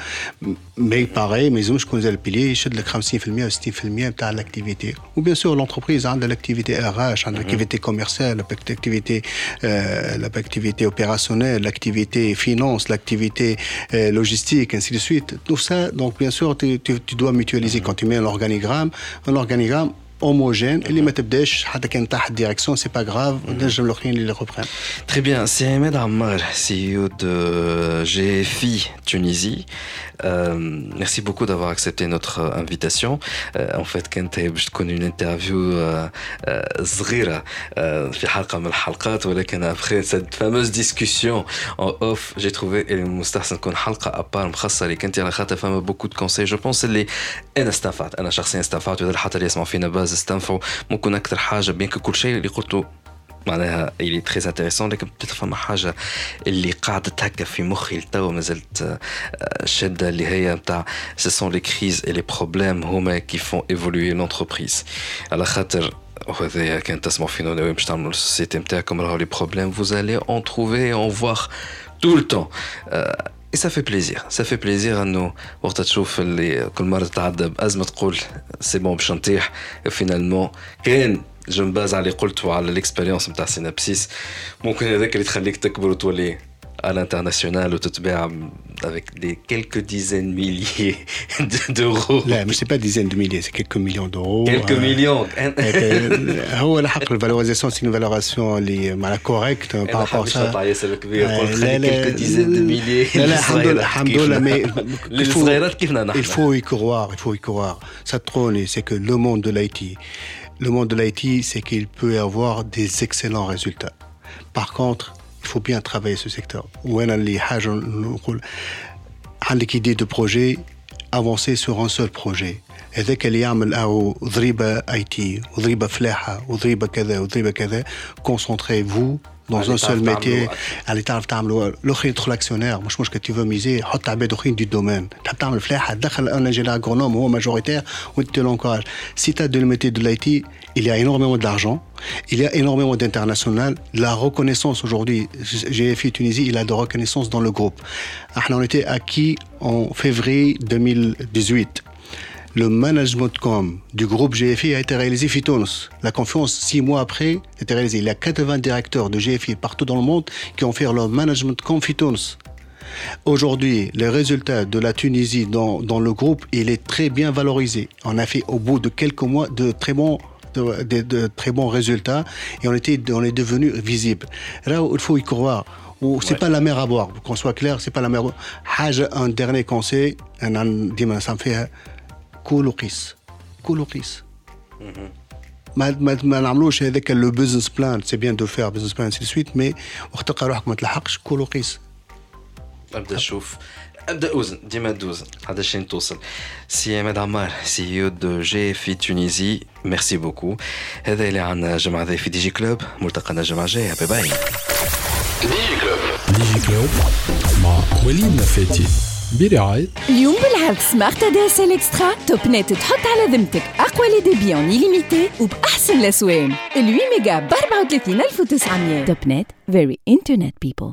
mais pareil mais je connais le pilier il de 50% ou 60% de l'activité. Ou bien sûr l'entreprise a de l'activité RH a de l'activité commerciale l'activité euh, l'activité opérationnelle l'activité finance l'activité logistique ainsi de suite. Tout ça donc bien sûr tu, tu dois mutualiser. Quand tu mets un organigramme un organigramme homogène. C'est pas grave. Mm -hmm. Très bien. C'est Ahmed Ammar, CEO de Tunisie. Euh, merci beaucoup d'avoir accepté notre invitation. Euh, en fait, كانت باش تكون une interview صغيرة في حلقة من الحلقات ولكن après cette fameuse discussion en off, j'ai trouvé المستحسن تكون حلقة ابار مخصصة لك انت على خاطر فما beaucoup de conseils. Je pense اللي انا استنفعت انا شخصيا استنفعت وهذا حتى اللي يسمعوا فينا باز استنفعوا ممكن اكثر حاجة بين كل شيء اللي قلته معناها اللي تري انتريسون لكن فما حاجه اللي قعدت هكا في مخي لتوا مازلت شاده اللي هي نتاع سو سون لي كريز اي لي بروبليم هما كي فون ايفولوي لونتربريز على خاطر وهذا كان تسمعوا فينا ناوي باش تعملوا السوسيتي نتاعكم راهو لي بروبليم vous allez en trouver en voir tout le temps Et ça fait plaisir, ça fait plaisir انه وقت تشوف اللي كل مره تعدى بازمه تقول سي بون باش نطيح finalement كان جو مباز على اللي قلته على الاكسبيريونس نتاع سينابسيس ممكن هذاك اللي تخليك تكبر وتولي à l'international au تتباع avec des quelques dizaines de milliers d'euros. لا مش pas dizaines de milliers, c'est quelques millions d'euros. Quelques millions. هو الحق الفالوريزاسيون سي فالوريزاسيون اللي معناها كوريكت par rapport à ça. لا لا quelques dizaines de milliers. لا لا الحمد لله الحمد لله mais للصغيرات كيفنا نحن. Il faut y croire, il faut y croire. Ça trône, c'est que le monde de l'IT le monde de l'IT, c'est qu'il peut y avoir des excellents résultats. Par contre, il faut bien travailler ce secteur. A idée de projet, avancer sur un seul projet. هذاك اللي يعمل او ضريبه اي تي وضريبه فلاحه وضريبه كذا وضريبه كذا concentrez-vous dans un seul métier اللي تعرف تعملوا الاخر يدخل اكسيونير مش مشكل tu veux miser حط عباد اخرين du domaine تحب تعمل فلاحه تدخل un ingénieur agronome هو majoritaire وانت tu l'encourages si tu as de métier de l'IT il y a énormément d'argent il y a énormément d'international. La reconnaissance aujourd'hui, GFI Tunisie, il a de reconnaissance dans le groupe. On était acquis en février 2018 le management com du groupe GFI a été réalisé Fitons. La confiance, six mois après, a été réalisée. Il y a 80 directeurs de GFI partout dans le monde qui ont fait leur management com Fitons. Aujourd'hui, les résultats de la Tunisie dans, dans, le groupe, il est très bien valorisé. On a fait au bout de quelques mois de très bons de, de, de très bons résultats et on, était, on est devenu visible. Là, il faut y croire. C'est ouais. pas la mer à boire, qu'on soit clair, c'est pas la mer. Un dernier conseil, un ça me fait كولوا قيس. كولوا قيس. ما ما ما نعملوش هذاك لو بزنس بلان سي بيان دو فير بزنس بلان سي سويت مي وقت تلقى روحك ما تلحقش كولوا قيس. أبدأ شوف أبدأ أوزن. ديما دوزن هذا الشيء توصل. سي عماد عمار سي أو دو جي في تونيزي. ميرسي بوكو هذا اللي عندنا جمعة في دي جي كلوب. ملتقانا الجمعة الجاية باي باي دي جي كلوب. دي جي كلوب مع وليد نفاتي برعاية اليوم بالعرض سمارت دي اس ال إكسترا. توب نت تحط على ذمتك أقوى لي ديبي اون ليميتي وبأحسن الاسوان ال 8 ميجا ب 34900 توب نت فيري انترنت بيبل